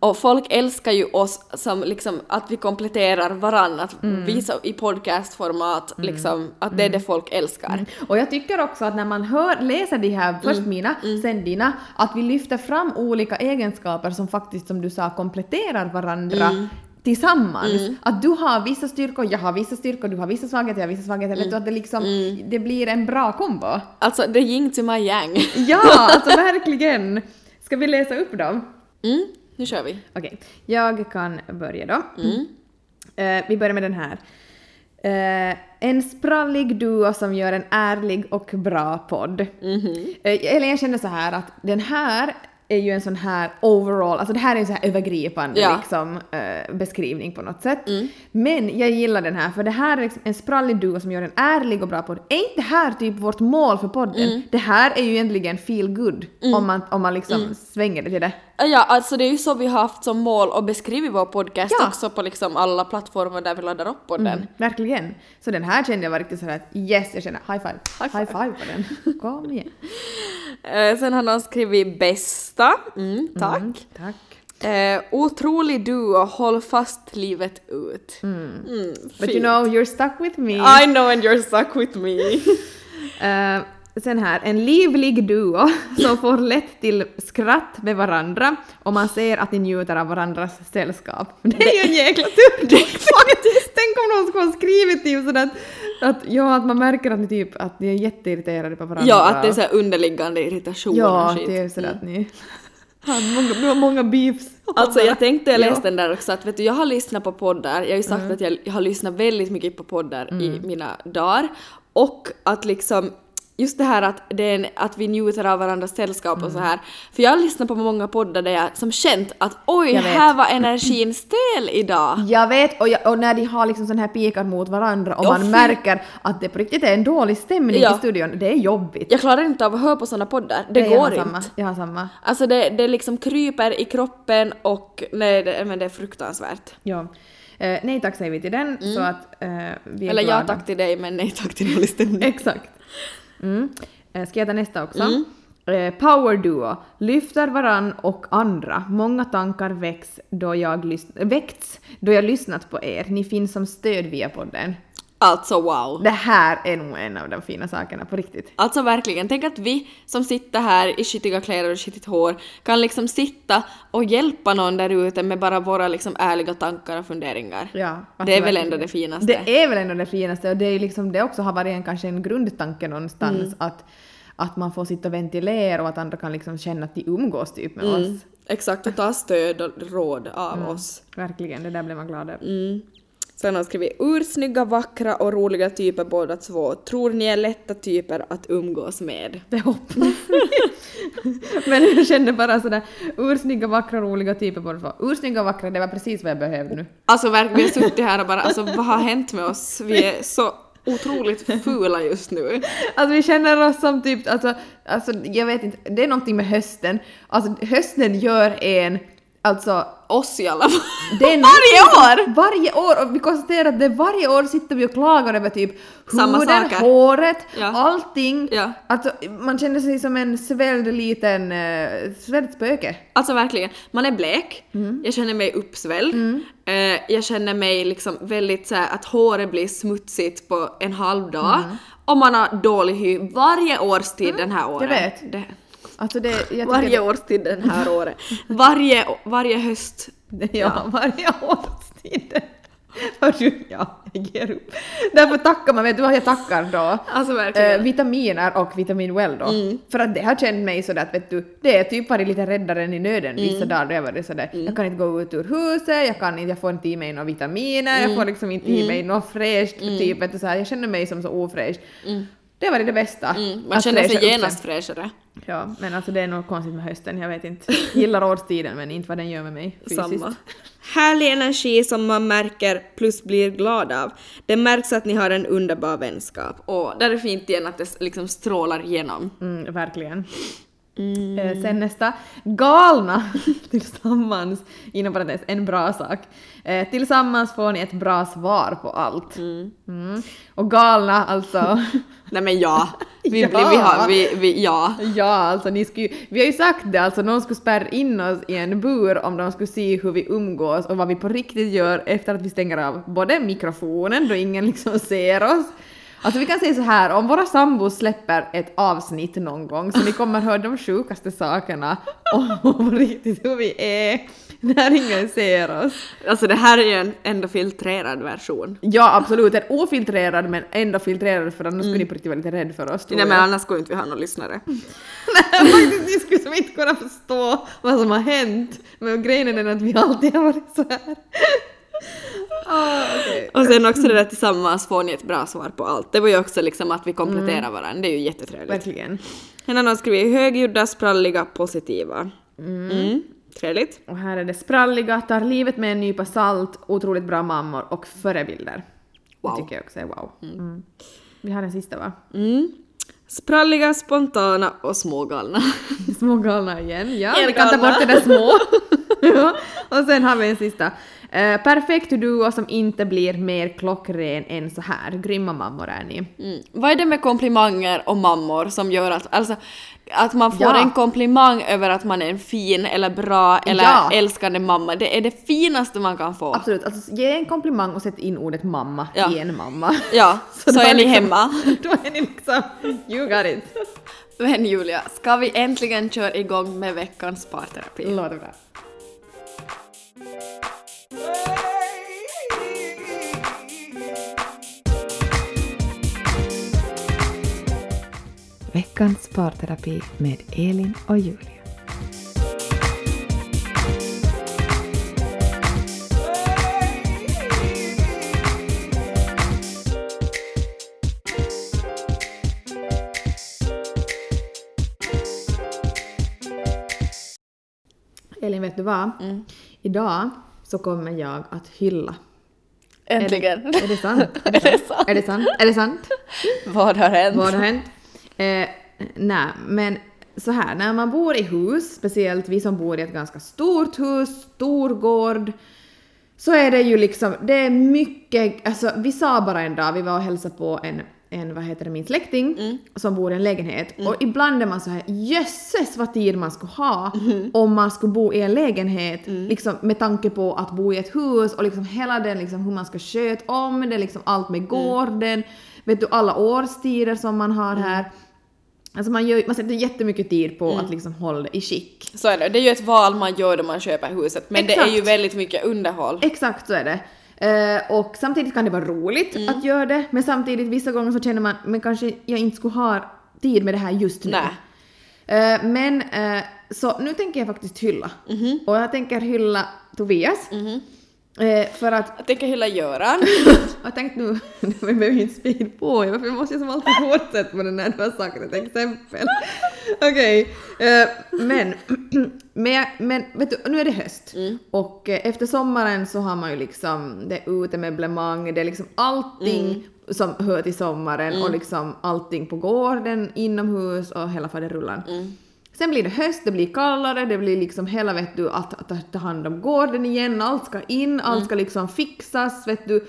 Och folk älskar ju oss som liksom att vi kompletterar varann, att visa i podcastformat, liksom att det är det folk älskar. Och jag tycker också att när man hör, läser de här, först Mm. mina, sen dina, att vi lyfter fram olika egenskaper som faktiskt, som du sa, kompletterar varandra Mm. tillsammans. Att du har vissa styrkor, jag har vissa styrkor, du har vissa svagheter, jag har vissa svagheter. Mm. Vet du, att det liksom, det blir en bra kombo. Alltså, the yin to my yang. Ja, alltså verkligen! Ska vi läsa upp dem? Mm, nu kör vi. Okej, jag kan börja då. Mm. Eh, vi börjar med den här. Eh, en sprallig duo som gör en ärlig och bra podd. Mhm. Eh, eller jag känner så här att den här är ju en sån här overall, alltså det här är en sån här övergripande Ja. liksom, eh, beskrivning på något sätt. Mm. Men jag gillar den här för det här är liksom en sprallig duo som gör en ärlig och bra podd. Är inte det här typ vårt mål för podden? Mm. Det här är ju egentligen feel good om man, om man liksom Mm. svänger det till det. Ja, alltså det är ju så vi har haft som mål att beskriva vår podcast Ja. också på liksom alla plattformar där vi laddar upp podden. Mm, verkligen. Så den här kände jag var riktigt sådär att yes, jag känner high five. High five. High five på den. Kom igen. Eh, sen har någon skrivit bästa. Mm, tack. Tack. Eh, otrolig duo, håll fast livet ut. Mm, But fint. you know, you're stuck with me. I know and you're stuck with me. Eh, sen här, en livlig duo som får lätt till skratt med varandra och man ser att ni njuter av varandras sällskap. Det är ju en jäkla tur faktiskt! Tänk om någon skulle ha skrivit typ sådär att, att, ja, att man märker att ni typ att ni är jätteirriterade på varandra. ja, att det är så här underliggande irritation Ja, och skit. det är sådär att ni har många, har många beefs. Alltså jag tänkte jag Ja. läste den där också att vet du jag har lyssnat på poddar, jag har ju sagt Mm. att jag, jag har lyssnat väldigt mycket på poddar i mina dagar och att liksom just det här att, det är en, att vi njuter av varandras sällskap och Mm. så här. För jag har lyssnat på många poddar där jag som känt att oj, Jag här var energin stel idag. Jag vet, och, jag, och när de har liksom sån här pikar mot varandra och Ja, man fy. märker att det på riktigt är en dålig stämning Ja. i studion, det är jobbigt. Jag klarar inte av att höra på såna poddar, det, jag går har inte. Samma, jag har samma. Alltså det, det liksom kryper i kroppen och nej, det, men det är fruktansvärt. Ja. Eh, nej tack säger vi till den, så att eh, vi är Mm. Eller glada. ja tack till dig men nej tack till dålig stämning. Exakt. Mm. Eh, ska jag ta nästa också? Mm. Eh, power duo. Lyfter varann och andra. Många tankar väcks då jag väckts då jag lyssnat på er. Ni finns som stöd via podden. Alltså wow. Det här är nog en av de fina sakerna på riktigt. Alltså verkligen, tänk att vi som sitter här i skitiga kläder och skitigt hår kan liksom sitta och hjälpa någon där ute med bara våra liksom ärliga tankar och funderingar. Ja, alltså det är väl verkligen. ändå det finaste. Det är väl ändå det finaste och det är liksom det också har varit en, kanske en grundtanke någonstans Mm. att, att man får sitta och ventilera och att andra kan liksom känna att de umgås typ med Mm. oss. Exakt, och ta stöd och råd av Mm. oss. Verkligen, det där blir man glad över. Sen har skrivit ursnygga, vackra och roliga typer båda två. Tror ni är lätta typer att umgås med? Det hoppas. Men jag känner bara sådär ursnygga, vackra, roliga typer båda två. Ursnygga, vackra, det var precis vad jag behövde nu. Alltså verkligen, vi har suttit här och bara alltså vad har hänt med oss? Vi är så otroligt fula just nu. Alltså vi känner oss som typ, alltså, alltså jag vet inte, det är någonting med hösten. Alltså hösten gör en, alltså Oss i alla fall. Varje år! Varje år! Och vi konstaterar att det varje år sitter vi och klagar över typ Samma huden, saker. håret, Ja. allting. Ja. Alltså, man känner sig som en svälld liten uh, svällt spöke. Alltså verkligen, man är blek, Mm. jag känner mig uppsvälld, eh, jag känner mig liksom väldigt så här att håret blir smutsigt på en halv dag och man har dålig hy varje årstid den här året. Mm. vet. Det, Alltså det, jag tycker varje årstid den här året. Varje, varje höst. det, ja, varje årstid. Hörru, ja, jag ger upp. Därför tackar man, vet du vad jag tackar då? Alltså verkligen. Eh, vitaminer och vitamin well då. För att det har känt mig sådär att vet du, det är typ varit lite räddaren i nöden vissa dagar då jag varit sådär, jag kan inte gå ut ur huset, jag kan inte, jag får inte i mig några vitaminer, jag får liksom inte i mig något fräscht, typ vet du, så här, jag känner mig som så ofräsch. Det var det bästa. Mm, man känner sig genast fräschare. Ja, men alltså det är nog konstigt med hösten, jag vet inte. Gillar årstiden men inte vad den gör med mig fysiskt. Samma. Härlig energi som man märker plus blir glad av. Det märks att ni har en underbar vänskap. Och där är fint igen att det liksom strålar igenom. Mm, verkligen. Eh, sen nästa, galna tillsammans, inom parentes, en bra sak. Eh, tillsammans får ni ett bra svar på allt. Mm. Och galna alltså, Nej men ja, vi, Ja. blir, vi har, vi, vi, ja. ja alltså ni skulle, vi har ju sagt det, alltså någon skulle spärra in oss i en bur om de skulle se hur vi umgås och vad vi på riktigt gör efter att vi stänger av både mikrofonen då ingen liksom ser oss. Alltså vi kan säga så här, om våra sambos släpper ett avsnitt någon gång så ni kommer höra de sjukaste sakerna om riktigt hur vi är när ingen ser oss. Alltså det här är ju en ändå filtrerad version. Ja absolut, en ofiltrerad men ändå filtrerad för annars skulle ni på riktigt vara lite rädd för oss Nej jag. men annars skulle inte vi ha några lyssnare. Faktiskt, ni skulle som inte kunna förstå vad som har hänt. Men grejen är den att vi alltid har varit så här. Ah, okej. Och sen också det där tillsammans får ni ett bra svar på allt. Det var ju också liksom att vi kompletterar varandra, det är ju jättetrevligt. Verkligen. Sen har någon skrivit högljudda, spralliga, positiva. Mm. Trevligt. Och här är det spralliga, tar livet med en nypa salt, otroligt bra mammor och förebilder. Wow. Det tycker jag också är wow. Mm. Vi har den sista va? Mm. Spralliga, spontana och smågalna. Små galna igen. Ja, vi kan ta bort det där små. ja. Och sen har vi en sista. Eh, perfekt duo som inte blir mer klockren än så här. Grymma mammor är ni. Mm. Vad är det med komplimanger och mammor som gör att, alltså, att man får Ja. en komplimang över att man är en fin eller bra eller Ja. älskande mamma? Det är det finaste man kan få. Absolut, alltså ge en komplimang och sätt in ordet mamma Ja. i en mamma. Ja, så, då är ni liksom- hemma. Då är ni liksom, you got it. Men Julia, ska vi äntligen köra igång med veckans parterapi? Låter bra. Veckans parterapi med Elin och Julia. Elin, vet du vad? Idag så kommer jag att hylla. Äntligen. Är det sant? Är det Är det sant? sant? Är det sant? Är det sant? Vad har hänt? Vad har hänt? Eh, nej, men så här, när man bor i hus, speciellt vi som bor i ett ganska stort hus, stor gård, så är det ju liksom, det är mycket, alltså vi sa bara en dag, vi var och hälsade på en, en vad heter det, min släkting som bor i en lägenhet och ibland är man så här jösses vad tid man skulle ha om man skulle bo i en lägenhet liksom med tanke på att bo i ett hus och liksom hela den liksom hur man ska sköta om det, liksom allt med gården, vet du alla årstider som man har här. Alltså man, gör, man sätter jättemycket tid på att liksom hålla det i skick. Så är det. Det är ju ett val man gör då man köper huset, men det är ju Exakt. väldigt mycket underhåll. Exakt så är det. Eh, och samtidigt kan det vara roligt Mm. att göra det, men samtidigt vissa gånger så känner man men kanske jag inte skulle ha tid med det här just nu. Nej. Eh, men eh, så nu tänker jag faktiskt hylla. Mhm. Och jag tänker hylla Tobias. Eh, för att Jag tänker hylla Göran. jag tänkte nu, vi behöver ju inte speed på, varför måste jag som alltid fortsätta med den när du har sagt ett exempel? Okej, eh, men, men, men vet du, nu är det höst och eh, efter sommaren så har man ju liksom, det är utemöblemang, det är liksom allting som hör till sommaren och liksom allting på gården, inomhus och hela faderullan. Sen blir det höst, det blir kallare, det blir liksom hela vet du att, att ta- ta hand om gården igen, allt ska in, allt ska liksom fixas, vet du.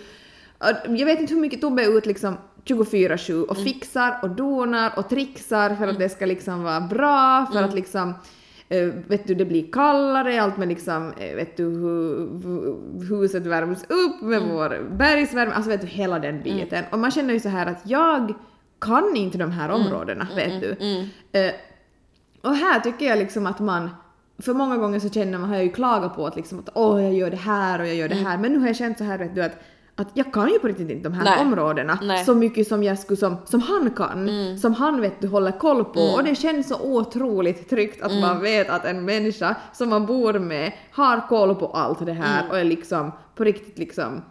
Jag vet inte hur mycket Tobbe är ut liksom 24-7 och fixar och donar och trixar för att det ska liksom vara bra, för att liksom eh, vet du, det blir kallare, allt med liksom, eh, vet du, hu, hu, huset värms upp med vår bergsvärme, alltså vet du, hela den biten. Och man känner ju så här att jag kan inte de här områdena, vet du. Och här tycker jag liksom att man, för många gånger så känner man, har jag ju klagat på att liksom att åh jag gör det här och jag gör det här, men nu har jag känt så här vet du att att jag kan ju på riktigt inte de här Nej. områdena Nej. så mycket som jag skulle som, som han kan, som han vet du håller koll på. Och det känns så otroligt tryggt att man vet att en människa som man bor med har koll på allt det här och är liksom på riktigt liksom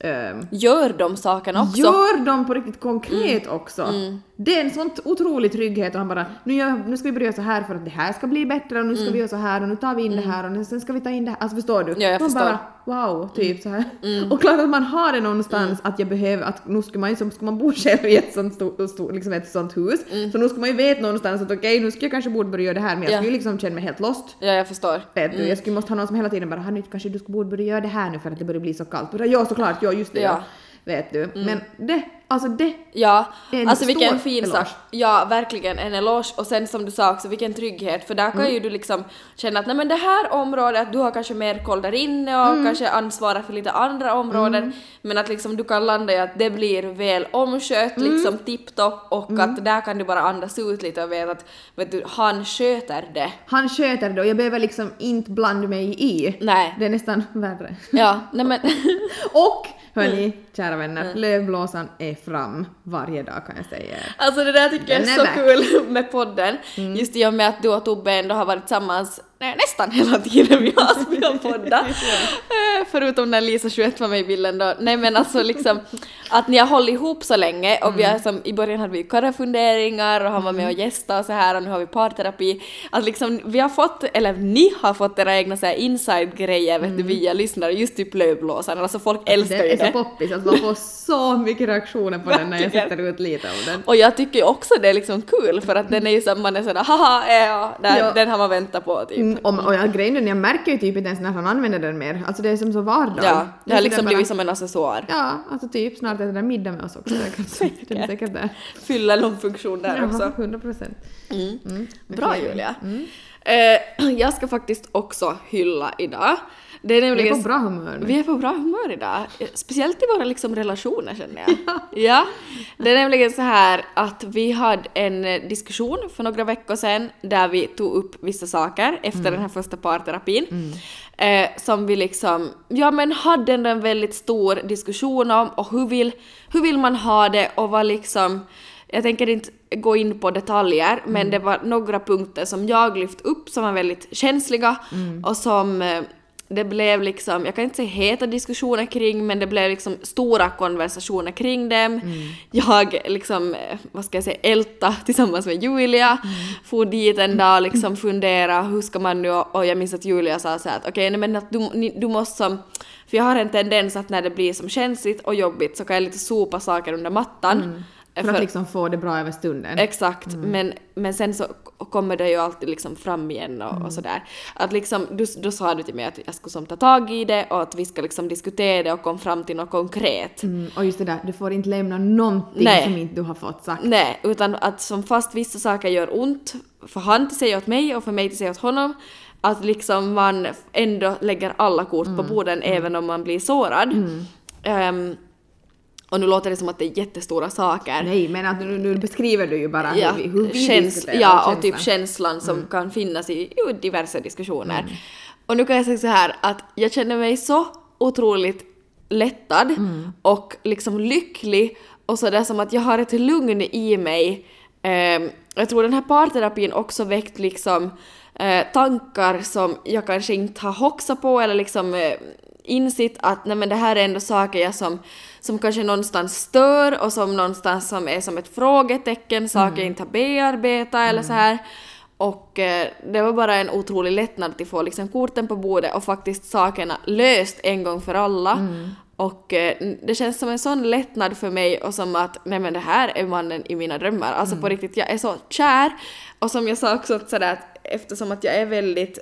ehm, Gör de sakerna också. Gör dem på riktigt konkret också. Det är en sån otrolig trygghet och han bara nu, gör, nu ska vi börja så här för att det här ska bli bättre och nu ska vi göra så här och nu tar vi in det här och nu, sen ska vi ta in det här. Alltså förstår du? Ja, jag man förstår. bara wow, typ så här. Och klart att man har det någonstans att jag behöver, att nu ska man ju som ska man bo själv i ett sånt stort, stort liksom ett sånt hus. Så nu ska man ju veta någonstans att okej nu ska jag kanske borde börja göra det här men jag Ja. skulle ju liksom känna mig helt lost. Ja, jag förstår. Vet du, jag skulle måste ha någon som hela tiden bara, nu kanske du skulle borde börja göra det här nu för att det börjar bli så kallt. Bara, ja såklart, ja just det ja. Ja. Vet du. Men det, alltså det Ja, En alltså vilken stor fin eloge. sak. Ja, verkligen en eloge. Och sen som du sa också, vilken trygghet. För där kan Mm. ju du liksom känna att nej men det här området, du har kanske mer koll där inne och Mm. kanske ansvarar för lite andra områden. Men att liksom du kan landa i att det blir väl omskött, Mm. liksom tipptopp och att där kan du bara andas ut lite och veta att vet du, han sköter det. Han sköter det och jag behöver liksom inte blanda mig i. Nej. Det är nästan värre. Ja, nej men Och hörni, kära vänner, lövblåsan är fram varje dag kan jag säga. Alltså det där tycker jag Den är är så kul med podden. Just i och med att du och Tobbe ändå har varit tillsammans nej, nästan hela tiden vi har spelat podda. förutom när Lisa 21 var med i bilden då. Nej men alltså liksom att ni har hållit ihop så länge och vi har som i början hade vi karafunderingar och han var med och gästade och så här och nu har vi parterapi. Att liksom vi har fått, eller ni har fått era egna så här inside-grejer vet du via lyssnare, just typ lövblåsaren. Alltså folk älskar Det ju är så det. poppis, alltså man får så mycket reaktioner på den när jag sätter ut lite av den. Och jag tycker ju också det är liksom kul för att den är ju så man är sådär haha ja, där, Ja. den har man väntat på typ. Mm, och, och jag, grejen är, jag märker ju typ inte ens när han använder den mer. Alltså det är som så vardag. Ja, det har liksom blivit som en accessoar. Ja, alltså typ snart äter den middag med oss också. säkert. Den är säkert där. Fyller någon funktion där också. Ja, 100 procent. Mm. Bra Okej. Julia. Eh, jag ska faktiskt också hylla idag. Det är Vi är på bra humör nu. Vi är på bra humör idag. Eh, Speciellt i våra liksom relationer känner jag. ja. Det är nämligen så här att vi hade en eh, diskussion för några veckor sedan där vi tog upp vissa saker efter den här första parterapin. Eh, som vi liksom, ja men hade ändå en väldigt stor diskussion om och hur vill, hur vill man ha det och vad liksom jag tänker inte gå in på detaljer, men det var några punkter som jag lyft upp som var väldigt känsliga och som eh, det blev liksom, jag kan inte säga heta diskussioner kring, men det blev liksom stora konversationer kring dem. Jag liksom, eh, vad ska jag säga, älta tillsammans med Julia, for dit en dag liksom fundera, hur ska man nu, och jag minns att Julia sa så här att okej, nej men att du, ni, du måste som, för jag har en tendens att när det blir som känsligt och jobbigt så kan jag lite sopa saker under mattan. För att liksom få det bra över stunden. Exakt, men, men sen så kommer det ju alltid liksom fram igen och, och sådär. Att liksom, du, då sa du till mig att jag skulle som ta tag i det och att vi ska liksom diskutera det och komma fram till något konkret. Mm, och just det där, du får inte lämna någonting Nej. som inte du har fått sagt. Nej, utan att som fast vissa saker gör ont för han till sig åt mig och för mig till sig åt honom, att liksom man ändå lägger alla kort på borden även om man blir sårad. Ehm, och nu låter det som att det är jättestora saker. Nej, men att nu, nu beskriver du ju bara ja, hur vi, hur vi käns- ja, och typ känslan. som kan finnas i ju, diverse diskussioner. Och nu kan jag säga så här att jag känner mig så otroligt lättad och liksom lycklig och sådär som att jag har ett lugn i mig. Ehm, jag tror den här parterapin också väckt liksom eh, tankar som jag kanske inte har hoxat på eller liksom eh, insett att nej men det här är ändå saker jag som, som kanske någonstans stör och som någonstans som är som ett frågetecken, saker jag inte har bearbetat eller så här. Och eh, det var bara en otrolig lättnad att få liksom korten på bordet och faktiskt sakerna löst en gång för alla. Och eh, det känns som en sån lättnad för mig och som att nej men det här är mannen i mina drömmar. Alltså på riktigt, jag är så kär. Och som jag sa också sådär att eftersom att jag är väldigt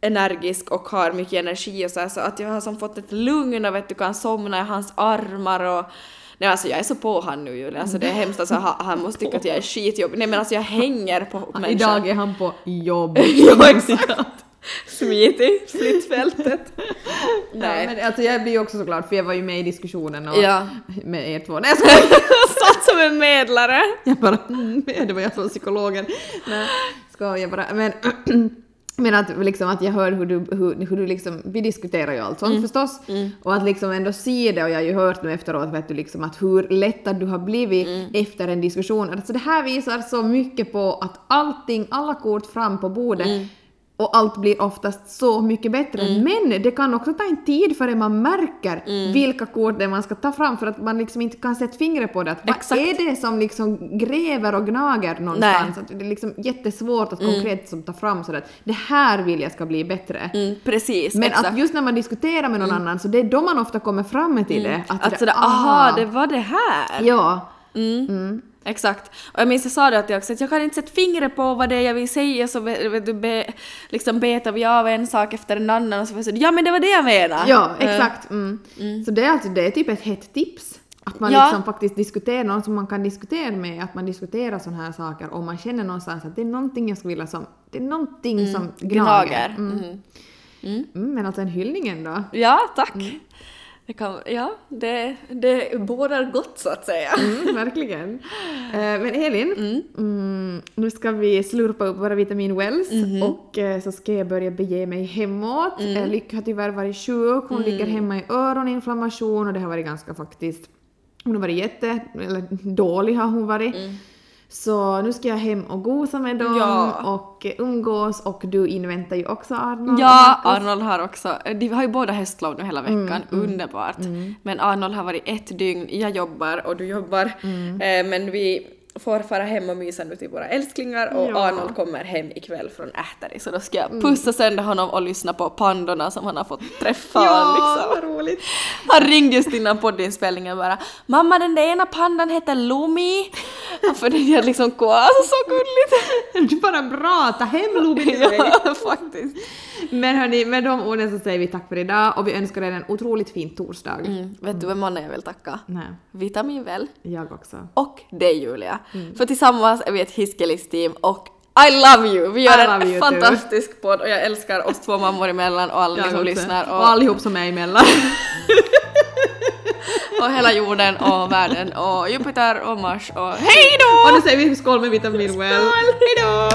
energisk och har mycket energi och så, här, så att jag har som fått ett lugn och vet du kan somna i hans armar och Nej alltså jag är så på han nu Julia, alltså det är hemskt alltså han, han måste tycka att jag är skitjobbig. Nej men alltså jag hänger på människor. Idag är han på jobb. ja exakt. Smit i flyttfältet. Nej. Ja, men alltså jag blir ju också så glad för jag var ju med i diskussionen och Ja. med er två. Nej jag. Satt som en medlare. Jag bara mm, det var jag som var psykologen. Nej, skojar bara. Men, men att, liksom, att jag hör hur du, hur, hur du liksom, vi diskuterar ju allt sånt förstås. Och att liksom ändå se det och jag har ju hört nu efteråt vet du liksom att hur lättad du har blivit efter en diskussion. Alltså det här visar så mycket på att allting, alla kort fram på bordet och allt blir oftast så mycket bättre. Men det kan också ta en tid före man märker vilka kort man ska ta fram för att man liksom inte kan sätta fingret på det. Att vad Exakt. är det som liksom gräver och gnager någonstans? Att det är liksom jättesvårt att konkret som ta fram sådär att det här vill jag ska bli bättre. Mm, precis, Men exakt. att just när man diskuterar med någon annan så det är då man ofta kommer fram till det. Att, Att sådär, aha, det var det här. Ja. Exakt. Och jag minns jag sa det att jag också att jag kan inte sätta fingret på vad det är jag vill säga så vet, du, be, liksom betar vi av en sak efter en annan och så jag så ja men det var det jag menade. Ja, Eh, exakt. Mm. Så det är alltså det är typ ett hett tips. Att man Ja. liksom faktiskt diskuterar, någon som man kan diskutera med, att man diskuterar sådana här saker och man känner någonstans att det är någonting jag skulle vilja som, det är någonting som gnager. Gnager. Mm. Mhm. Mm, men alltså en hyllning ändå. Ja, tack. Det kan, ja, det, det bådar gott så att säga. Mm, verkligen. Eh, men Elin, mm, nu ska vi slurpa upp våra vitamin wells och eh, så ska jag börja bege mig hemåt. Mm. Lycka har tyvärr varit sjuk, hon ligger hemma i öroninflammation och det har varit ganska faktiskt hon har varit jätte, eller dålig har hon varit. Så nu ska jag hem och gosa med dem Ja. och umgås och du inväntar ju också Arnold. Ja. Arnold har också, de har ju båda höstlov nu hela veckan, underbart. Men Arnold har varit ett dygn, jag jobbar och du jobbar, eh, men vi får fara hem och mysa nu till våra älsklingar och Ja. Arnold kommer hem ikväll från Ähteri så då ska jag pussa sönder honom och lyssna på pandorna som han har fått träffa. Ja, liksom. vad roligt. Han ringde just innan poddinspelningen bara “Mamma den där ena pandan heter Lumi” för det är liksom alltså så gulligt. Du bara bra, ta hem Lubin till mig. ja, faktiskt. Men hörni, med de orden så säger vi tack för idag och vi önskar er en otroligt fin torsdag. Mm, vet du vem man är vill tacka? Nej, Vitamin väl? jag också. Och dig Julia. För tillsammans är vi ett Hiskelis-team och I love you! Vi gör en you too. fantastisk podd och jag älskar oss två mammor emellan och alla Jag som också. lyssnar Och och, allihop som är emellan. och hela jorden och världen och Jupiter och Mars och hej då! och nu säger vi skål med vitamin well. Hejdå!